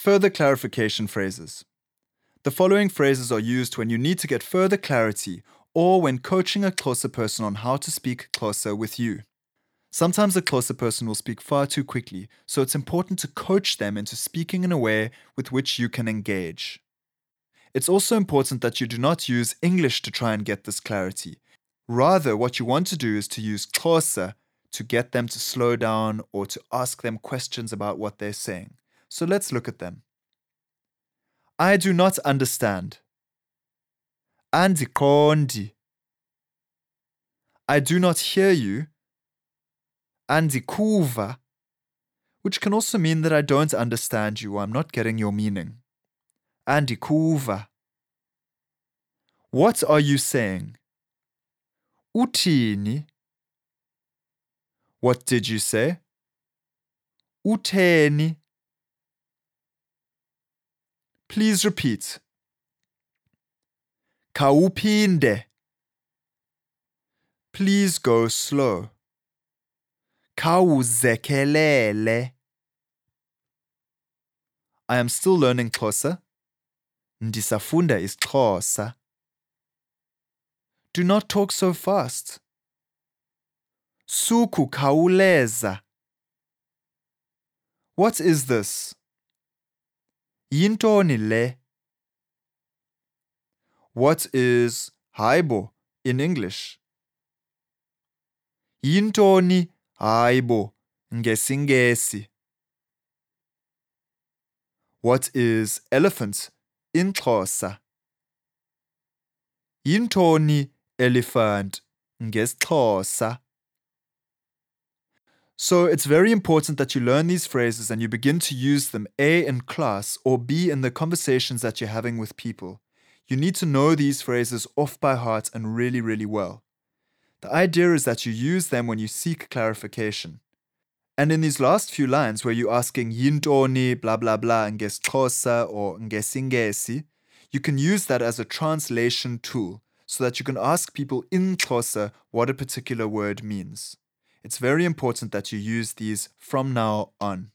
Further clarification phrases. The following phrases are used when you need to get further clarity or when coaching a Xhosa person on how to speak Xhosa with you. Sometimes a Xhosa person will speak far too quickly, so it's important to coach them into speaking in a way with which you can engage. It's also important that you do not use English to try and get this clarity. Rather, what you want to do is to use Xhosa to get them to slow down or to ask them questions about what they're saying. So let's look at them. I do not understand. Andiqondi. I do not hear you. Andikuva. Which can also mean that I don't understand you I'm not getting your meaning. Andikuva. What are you saying? Uthini. What did you say? Utheni. Please repeat. Khawuphinde. Please go slow. Khawuzekelele. I am still learning Xhosa. Ndisafunda isiXhosa. Do not talk so fast. Sukukhawuleza. What is this? Yintoni le? What is Hayibo in English? Yintoni Hayibo ngesingesi? What is elephant in Xhosa? Yintoni elephant ngesixhosa? So it's very important that you learn these phrases and you begin to use them A in class or B in the conversations that you're having with people. You need to know these phrases off by heart and really, really well. The idea is that you use them when you seek clarification. And in these last few lines where you're asking yintoni, blah blah blah, ngesixhosa or ngesingesi, you can use that as a translation tool so that you can ask people in Xhosa what a particular word means. It's very important that you use these from now on.